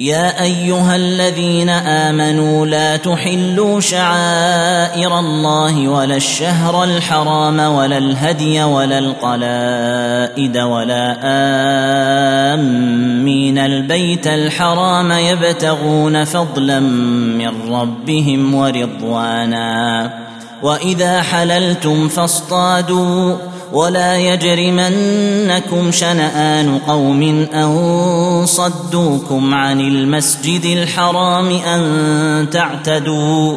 يا أيها الذين آمنوا لا تحلوا شعائر الله ولا الشهر الحرام ولا الهدي ولا القلائد ولا آمين. البيت الحرام يبتغون فضلا من ربهم ورضوانا. وإذا حللتم فاصطادوا ولا يجرمنكم شنآن قوم أن صدوكم عن المسجد الحرام أن تعتدوا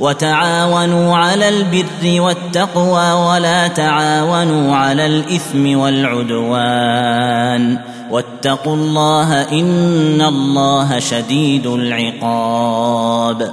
وتعاونوا على البر والتقوى ولا تعاونوا على الإثم والعدوان واتقوا الله إن الله شديد العقاب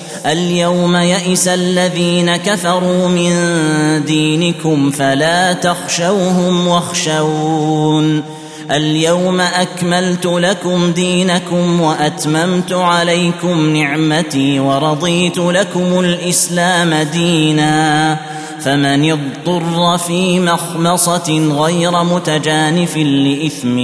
اليوم يئس الذين كفروا من دينكم فلا تخشوهم واخشون. اليوم أكملت لكم دينكم وأتممت عليكم نعمتي ورضيت لكم الإسلام دينا. فمن اضطر في مخمصة غير متجانف لإثم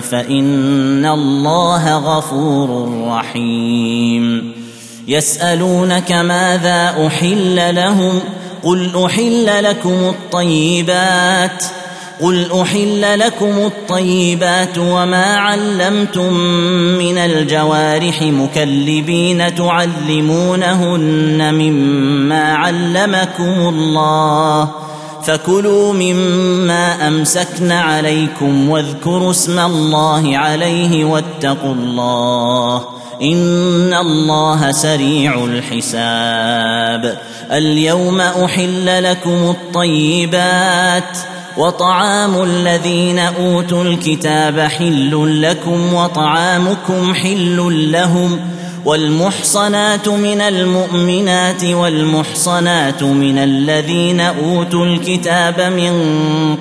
فإن الله غفور رحيم. يسألونك ماذا أحل لهم قل أحل لكم الطيبات قل أحل لكم الطيبات وما علمتم من الجوارح مكلبين تعلمونهن مما علمكم الله فكلوا مما أمسكن عليكم واذكروا اسم الله عليه واتقوا الله إن الله سريع الحساب. اليوم أحل لكم الطيبات وطعام الذين أوتوا الكتاب حل لكم وطعامكم حل لهم والمحصنات من المؤمنات والمحصنات من الذين أوتوا الكتاب من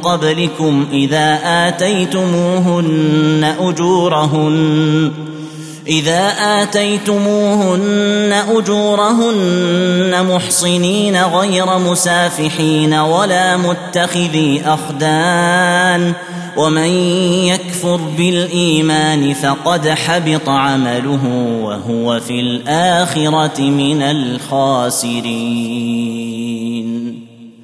قبلكم إذا آتيتموهن أجورهن إذا آتيتموهن أجورهن محصنين غير مسافحين ولا متخذي أخدان ومن يكفر بالإيمان فقد حبط عمله وهو في الآخرة من الخاسرين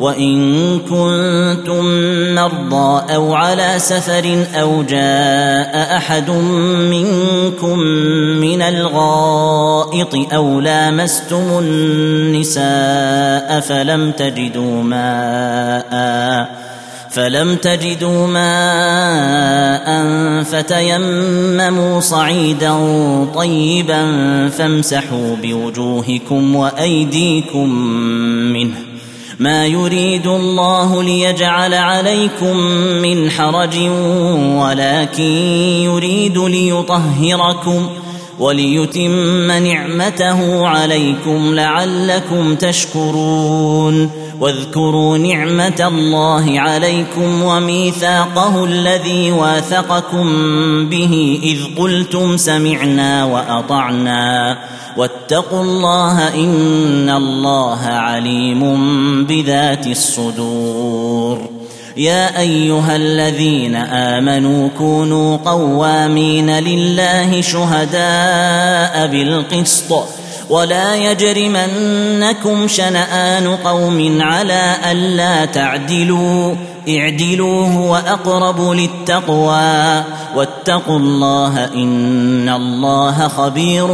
وإن كنتم مرضى أو على سفر أو جاء أحد منكم من الغائط أو لامستم النساء فلم تجدوا ماء فلم تجدوا ماء فتيمموا صعيدا طيبا فامسحوا بوجوهكم وأيديكم منه ما يريد الله ليجعل عليكم من حرج ولكن يريد ليطهركم. وليتم نعمته عليكم لعلكم تشكرون. واذكروا نعمة الله عليكم وميثاقه الذي واثقكم به إذ قلتم سمعنا وأطعنا. واتقوا الله إن الله عليم بذات الصدور. يا أيها الذين آمنوا كونوا قوامين لله شهداء بالقسط ولا يجرمنكم شنآن قوم على ألا تعدلوا اعدلوا هو أقرب للتقوى. واتقوا الله إن الله خبير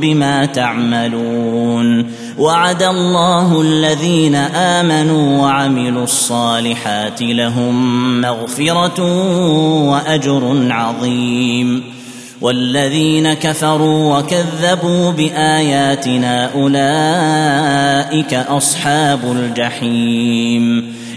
بما تعملون. وعد الله الذين آمنوا وعملوا الصالحات لهم مغفرة وأجر عظيم. والذين كفروا وكذبوا بآياتنا أولئك أصحاب الجحيم.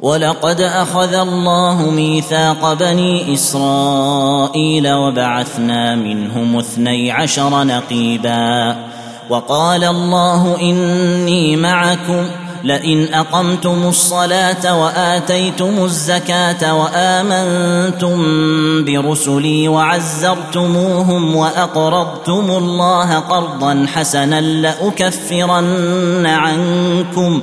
ولقد أخذ الله ميثاق بني إسرائيل وبعثنا منهم اثني عشر نقيبا. وقال الله إني معكم لئن أقمتم الصلاة وآتيتم الزكاة وآمنتم برسلي وعزرتموهم وأقرضتم الله قرضا حسنا لأكفرن عنكم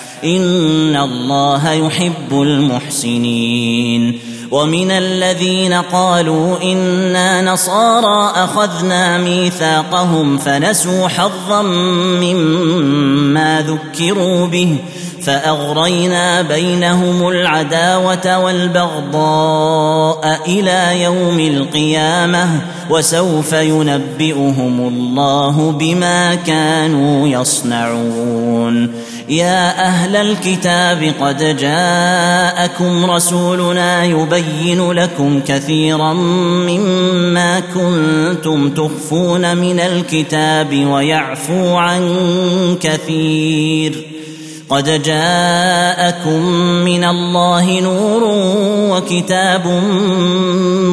إن الله يحب المحسنين. ومن الذين قالوا إنا نصارى أخذنا ميثاقهم فنسوا حظا مما ذكروا به فأغرينا بينهم العداوة والبغضاء إلى يوم القيامة وسوف ينبئهم الله بما كانوا يصنعون. يا أهل الكتاب قد جاءكم رسولنا يبين لكم كثيرا مما كنتم تخفون من الكتاب ويعفو عن كثير. قد جاءكم من الله نور وكتاب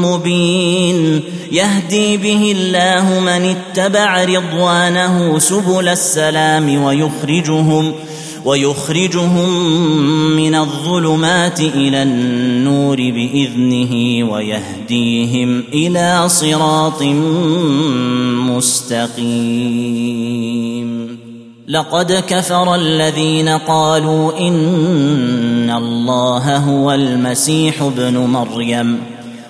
مبين. يهدي به الله من اتبع رضوانه سبل السلام ويخرجهم ويخرجهم من الظلمات إلى النور بإذنه ويهديهم إلى صراط مستقيم. لقد كفر الذين قالوا إن الله هو المسيح ابن مريم.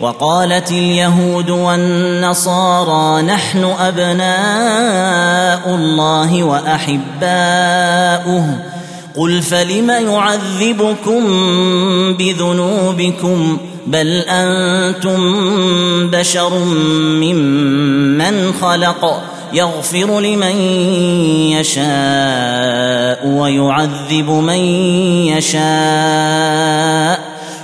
وقالت اليهود والنصارى نحن أبناء الله وأحباؤه. قل فلم يعذبكم بذنوبكم؟ بل أنتم بشر ممن خلق. يغفر لمن يشاء ويعذب من يشاء.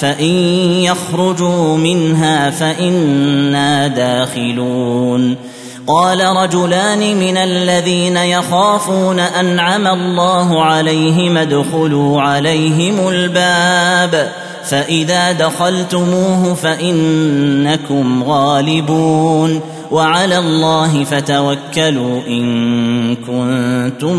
فإن يخرجوا منها فإنا داخلون. قال رجلان من الذين يخافون أنعم الله عليهم ادخلوا عليهم الباب فإذا دخلتموه فإنكم غالبون. وعلى الله فتوكلوا إن كنتم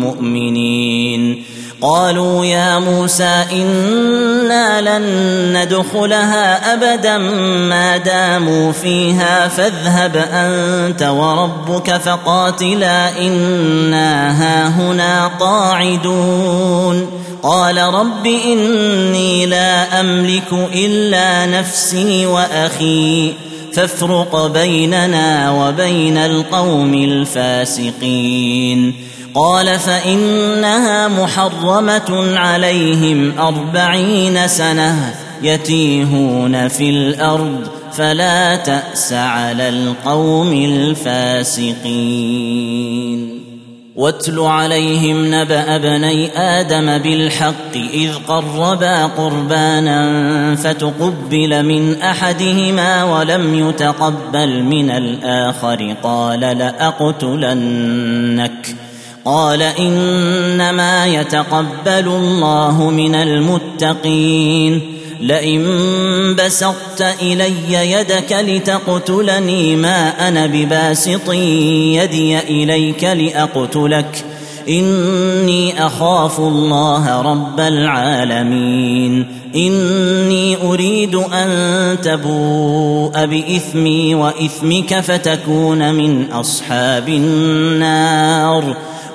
مؤمنين. قالوا يا موسى إنا لن ندخلها أبدا ما داموا فيها فاذهب أنت وربك فقاتلا إنا هاهنا قاعدون. قال رب إني لا أملك إلا نفسي وأخي فافرق بيننا وبين القوم الفاسقين. قال فإنها محرمة عليهم أربعين سنة يتيهون في الأرض فلا تأس على القوم الفاسقين. واتل عليهم نبأ ابني آدم بالحق إذ قربا قربانا فتقبل من أحدهما ولم يتقبل من الآخر قال لأقتلنك. قال إنما يتقبل الله من المتقين. لئن بسطت إلي يدك لتقتلني ما أنا بباسط يدي إليك لأقتلك. إني أخاف الله رب العالمين. إني أريد أن تبوء بإثمي وإثمك فتكون من أصحاب النار.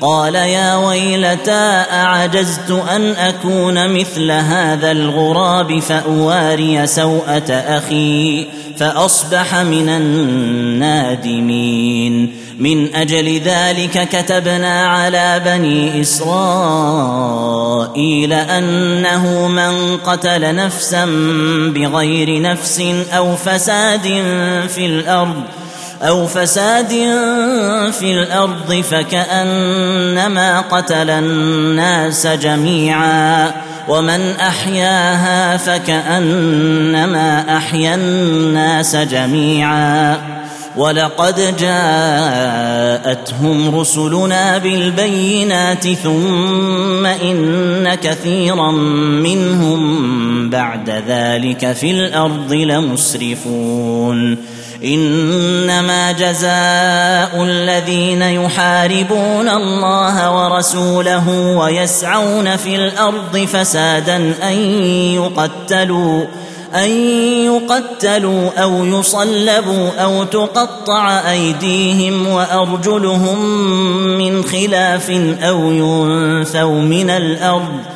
قال يا ويلتى أعجزت أن أكون مثل هذا الغراب فأواري سوءة أخي فأصبح من النادمين. من أجل ذلك كتبنا على بني إسرائيل أنه من قتل نفسا بغير نفس أو فساد في الأرض أو فساد في الأرض فكأنما قتل الناس جميعا ومن أحياها فكأنما أحيا الناس جميعا ولقد جاءتهم رسلنا بالبينات ثم إن كثيرا منهم بعد ذلك في الأرض لمسرفون إنما جزاء الذين يحاربون الله ورسوله ويسعون في الأرض فسادا أن يقتلوا أن يقتلوا أو يصلبوا أو تقطع أيديهم وأرجلهم من خلاف أو ينثوا من الأرض.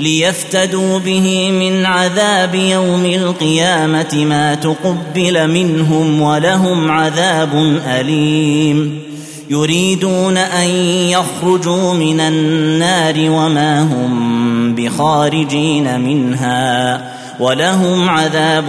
ليفتدوا به من عذاب يوم القيامة ما تقبل منهم ولهم عذاب أليم. يريدون أن يخرجوا من النار وما هم بخارجين منها ولهم عذاب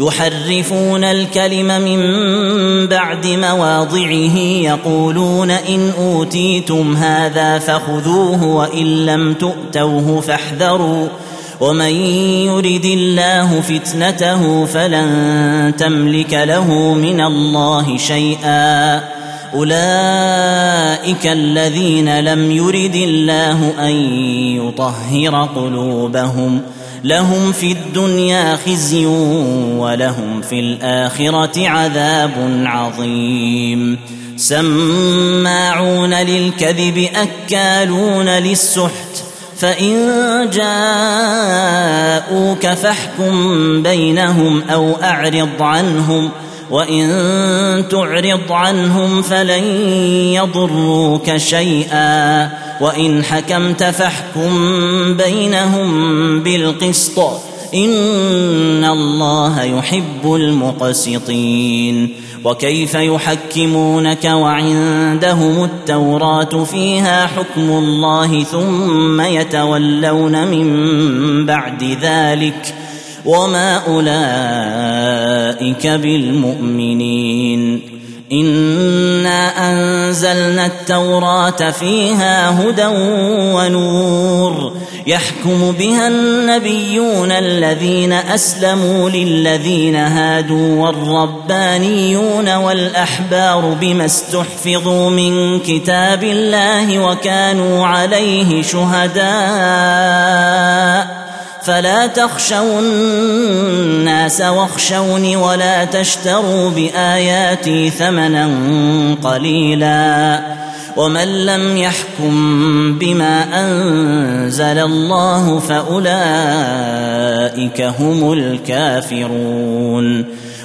يحرفون الكلم من بعد مواضعه يقولون إن أوتيتم هذا فخذوه وإن لم تؤتوه فاحذروا ومن يرد الله فتنته فلن تملك له من الله شيئا أولئك الذين لم يرد الله أن يطهر قلوبهم لهم في الدنيا خزي ولهم في الآخرة عذاب عظيم. سماعون للكذب أكالون للسحت. فإن جاءوك فاحكم بينهم أو أعرض عنهم. وان تعرض عنهم فلن يضروك شيئا وان حكمت فاحكم بينهم بالقسط ان الله يحب المقسطين وكيف يحكمونك وعندهم التوراه فيها حكم الله ثم يتولون من بعد ذلك وما اولئك بالمؤمنين انا انزلنا التوراه فيها هدى ونور يحكم بها النبيون الذين اسلموا للذين هادوا والربانيون والاحبار بما استحفظوا من كتاب الله وكانوا عليه شهداء فلا تخشوا الناس واخشوني ولا تشتروا بآياتي ثمنا قليلا ومن لم يحكم بما أنزل الله فأولئك هم الكافرون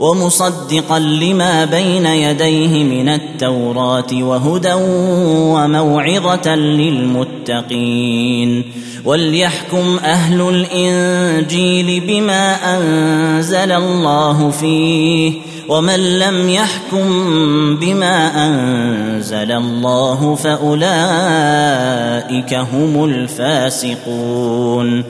ومصدقا لما بين يديه من التوراه وهدى وموعظة للمتقين. وليحكم أهل الإنجيل بما أنزل الله فيه ومن لم يحكم بما أنزل الله فأولئك هم الفاسقون.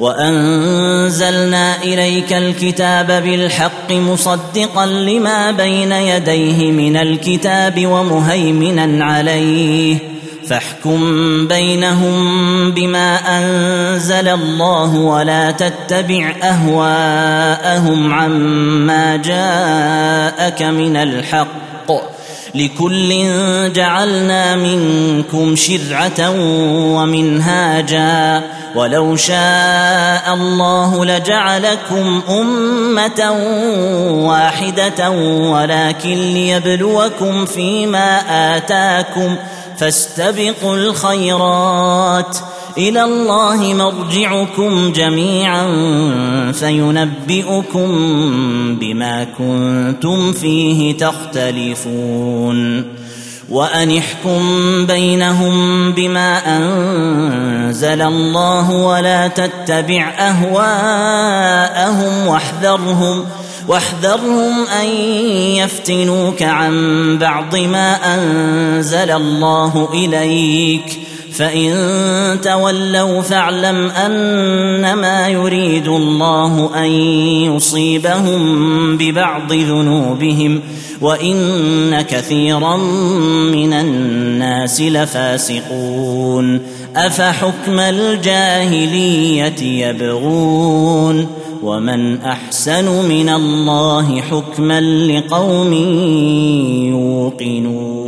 وأنزلنا إليك الكتاب بالحق مصدقا لما بين يديه من الكتاب ومهيمنا عليه. فاحكم بينهم بما أنزل الله ولا تتبع أهواءهم عما جاءك من الحق. لكل جعلنا منكم شرعة ومنهاجا. ولو شاء الله لجعلكم أمة واحدة ولكن ليبلوكم فيما آتاكم فاستبقوا الخيرات. إلى الله مرجعكم جميعا فينبئكم بما كنتم فيه تختلفون. وأن احكم بينهم بما أنزل الله ولا تتبع أهواءهم واحذرهم واحذرهم أن يفتنوك عن بعض ما أنزل الله إليك. فان تولوا فاعلم انما يريد الله ان يصيبهم ببعض ذنوبهم وان كثيرا من الناس لفاسقون افحكم الجاهليه يبغون ومن احسن من الله حكما لقوم يوقنون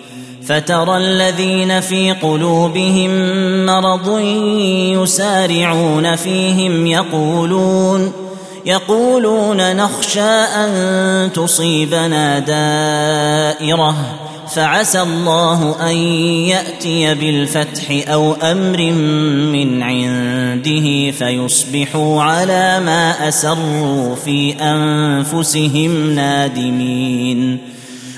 فترى الذين في قلوبهم مرض يسارعون فيهم يقولون يقولون نخشى أن تصيبنا دائرة فعسى الله أن يأتي بالفتح أو أمر من عنده فيصبحوا على ما أسروا في أنفسهم نادمين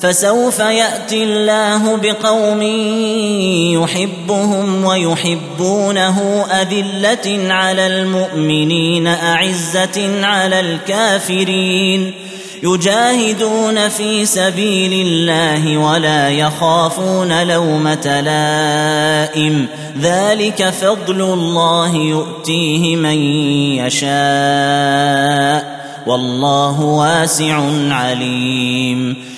فسوف يأتي الله بقوم يحبهم ويحبونه أذلة على المؤمنين أعزة على الكافرين. يجاهدون في سبيل الله ولا يخافون لومة لائم. ذلك فضل الله يؤتيه من يشاء. والله واسع عليم.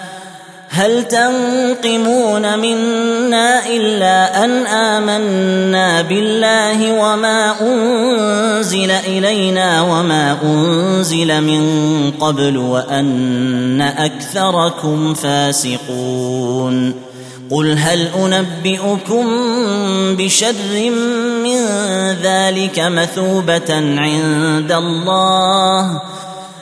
هل تنقمون منا إلا أن آمنا بالله وما أنزل إلينا وما أنزل من قبل وأن أكثركم فاسقون قل هل أنبئكم بشر من ذلك مثوبة عند الله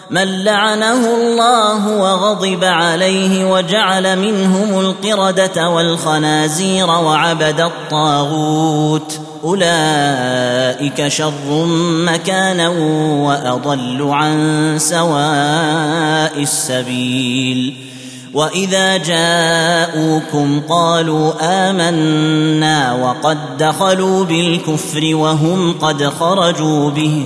من لعنه الله وغضب عليه وجعل منهم القردة والخنازير وعبد الطاغوت. أولئك شر مكانا وأضل عن سواء السبيل. وإذا جاءوكم قالوا آمنا وقد دخلوا بالكفر وهم قد خرجوا به.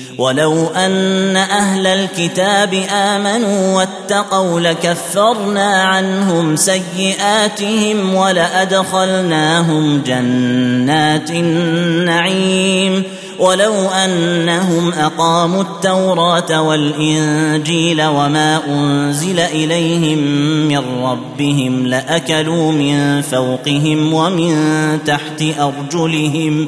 ولو ان أهل الكتاب امنوا واتقوا لكفرنا عنهم سيئاتهم ولادخلناهم جنات النعيم ولو انهم اقاموا التوراه والانجيل وما انزل اليهم من ربهم لاكلوا من فوقهم ومن تحت ارجلهم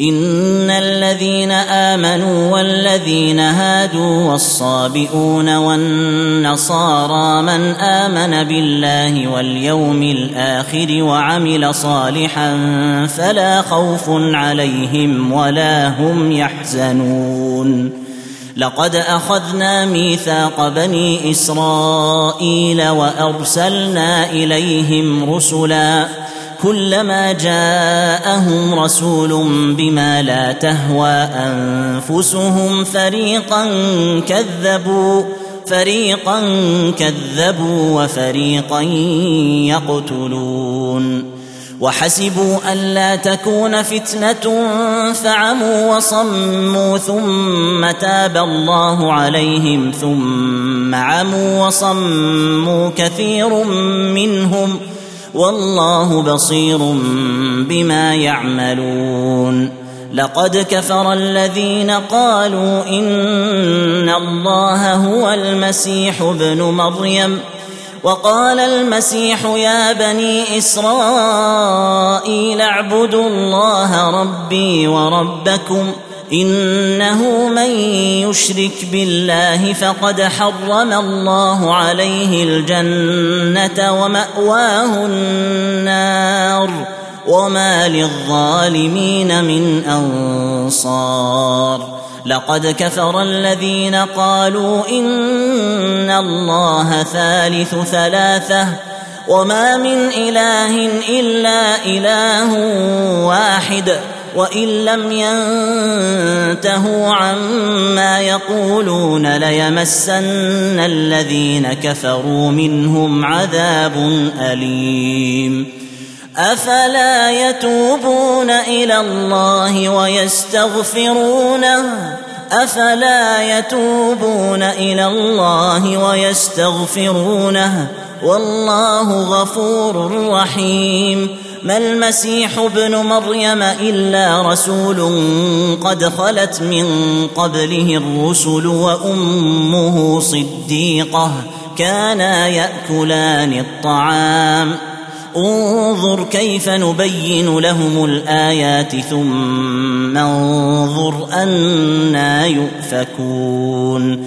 إن الذين آمنوا والذين هادوا والصابئون والنصارى من آمن بالله واليوم الآخر وعمل صالحا فلا خوف عليهم ولا هم يحزنون. لقد أخذنا ميثاق بني إسرائيل وأرسلنا إليهم رسلا كلما جاءهم رسول بما لا تهوى أنفسهم فريقا كذبوا فريقا كذبوا وفريقا يقتلون. وحسبوا الا تكون فتنة فعموا وصموا ثم تاب الله عليهم ثم عموا وصموا كثير منهم. والله بصير بما يعملون. لقد كفر الذين قالوا إن الله هو المسيح ابن مريم. وقال المسيح يا بني إسرائيل اعبدوا الله ربي وربكم إنه من يشرك بالله فقد حرم الله عليه الجنة ومأواه النار وما للظالمين من أنصار. لقد كفر الذين قالوا إن الله ثالث ثلاثة وما من إله إلا إله واحد وإن لم ينتهوا عما يقولون ليمسن الذين كفروا منهم عذاب أليم. أفلا يتوبون إلى الله ويستغفرونه؟ أفلا يتوبون إلى الله ويستغفرونه؟ والله غفور رحيم. ما المسيح ابن مريم إلا رسول قد خلت من قبله الرسل وأمه صديقة كانا يأكلان الطعام. انظر كيف نبين لهم الآيات ثم انظر أنا يؤفكون.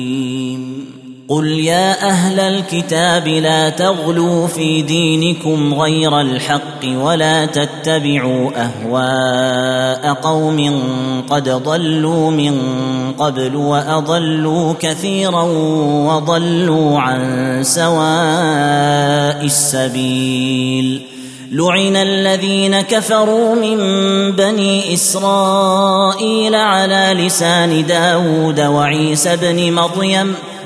قل يا أهل الكتاب لا تغلوا في دينكم غير الحق ولا تتبعوا اهواء قوم قد ضلوا من قبل واضلوا كثيرا وضلوا عن سواء السبيل لعن الذين كفروا من بني اسرائيل على لسان داود وعيسى بن مريم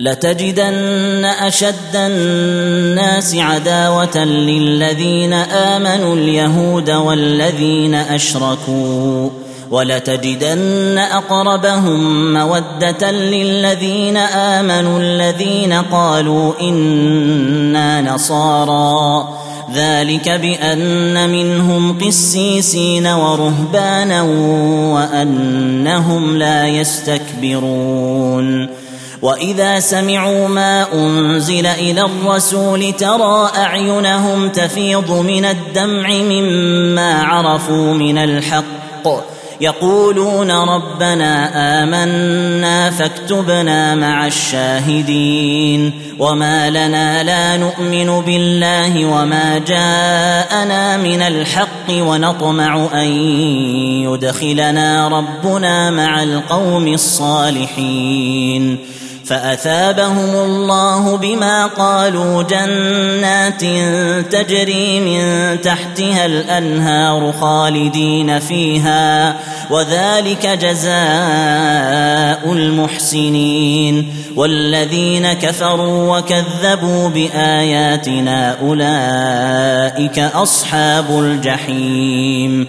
لتجدن أشد الناس عداوة للذين آمنوا اليهود والذين أشركوا ولتجدن أقربهم مودة للذين آمنوا الذين قالوا إنا نصارى. ذلك بأن منهم قسيسين ورهبانا وأنهم لا يستكبرون. وإذا سمعوا ما أنزل إلى الرسول ترى أعينهم تفيض من الدمع مما عرفوا من الحق. يقولون ربنا آمنا فاكتبنا مع الشاهدين. وما لنا لا نؤمن بالله وما جاءنا من الحق ونطمع أن يدخلنا ربنا مع القوم الصالحين. فأثابهم الله بما قالوا جنات تجري من تحتها الأنهار خالدين فيها وذلك جزاء المحسنين. والذين كفروا وكذبوا بآياتنا أولئك أصحاب الجحيم.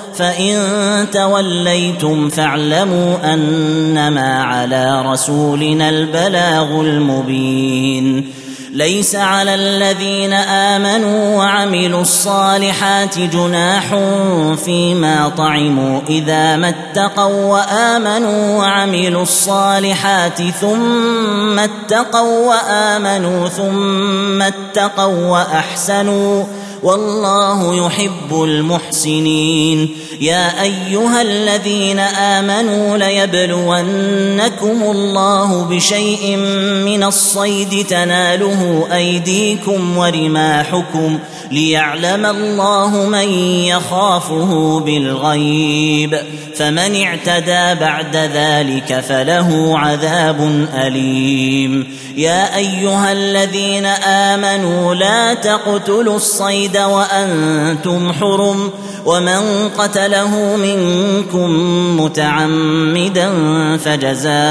فإن توليتم فاعلموا أنما على رسولنا البلاغ المبين. ليس على الذين آمنوا وعملوا الصالحات جناح فيما طعموا. إذا ما اتقوا وآمنوا وعملوا الصالحات ثم اتقوا وآمنوا ثم اتقوا وأحسنوا والله يحب المحسنين. يا أيها الذين آمنوا ليبلونكم الله بشيء من الصيد تناله ايديكم ورماحكم ليعلم الله من يخافه بالغيب فمن اعتدى بعد ذلك فله عذاب اليم يا ايها الذين امنوا لا تقتلوا الصيد وأنتم حرم ومن قتله منكم متعمدا فجزاء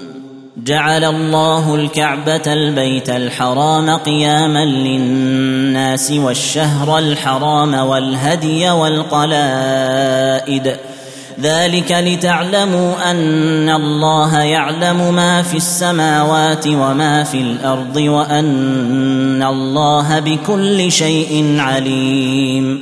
جعل الله الكعبة البيت الحرام قياما للناس والشهر الحرام والهدي والقلائد. ذلك لتعلموا أن الله يعلم ما في السماوات وما في الأرض وأن الله بكل شيء عليم.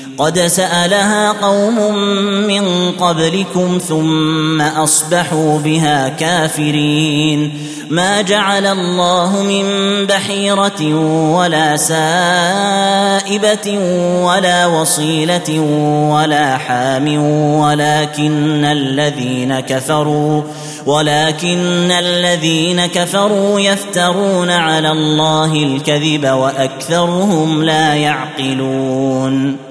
قد سألها قوم من قبلكم ثم أصبحوا بها كافرين. ما جعل الله من بحيرة ولا سائبة ولا وصيلة ولا حام ولكن الذين كفروا ولكن الذين كفروا يفترون على الله الكذب وأكثرهم لا يعقلون.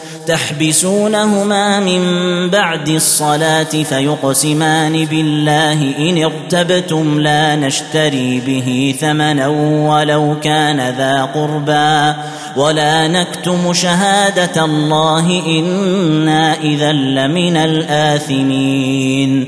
تحبسونهما من بعد الصلاة فيقسمان بالله إن ارتبتم لا نشتري به ثمنا ولو كان ذا قربى ولا نكتم شهادة الله إنا إذا لمن الآثمين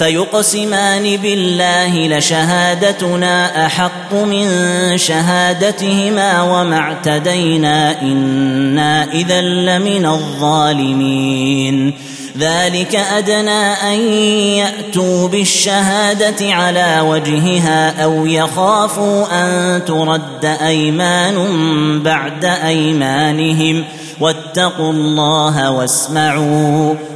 فيقسمان بالله لشهادتنا أحق من شهادتهما وما اعتدينا إنا إذا لمن الظالمين. ذلك أدنى أن يأتوا بالشهادة على وجهها أو يخافوا أن ترد أيمان بعد أيمانهم. واتقوا الله واسمعوا.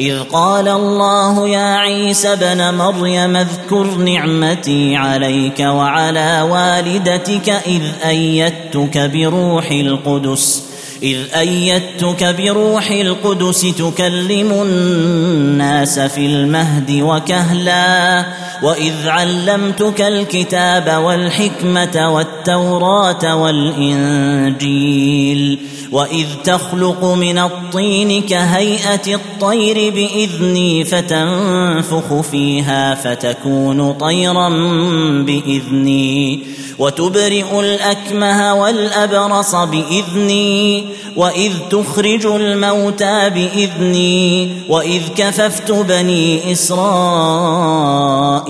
إذ قال الله يا عيسى ابن مريم اذكر نعمتي عليك وعلى والدتك إذ أيدتك بروح القدس إذ أيدتك بروح القدس تكلم الناس في المهد وكهلا. وإذ علمتك الكتاب والحكمة والتوراة والإنجيل وإذ تخلق من الطين كهيئة الطير بإذني فتنفخ فيها فتكون طيرا بإذني وتبرئ الأكمه والأبرص بإذني واذ تخرج الموتى باذني واذ كففت بني اسرائيل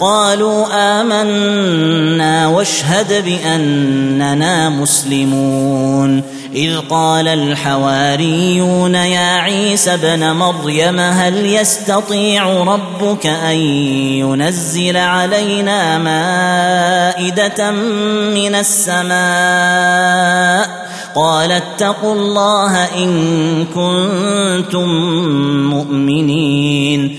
قالوا آمنا واشهد بأننا مسلمون. إذ قال الحواريون يا عيسى ابن مريم هل يستطيع ربك أن ينزل علينا مائدة من السماء؟ قال اتقوا الله إن كنتم مؤمنين.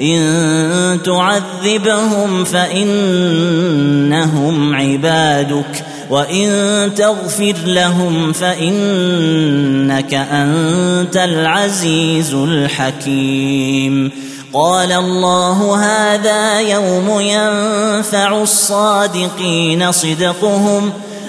إن تعذبهم فإنهم عبادك وإن تغفر لهم فإنك أنت العزيز الحكيم. قال الله هذا يوم ينفع الصادقين صدقهم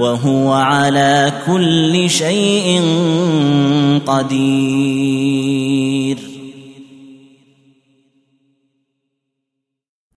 وهو على كل شيء قدير.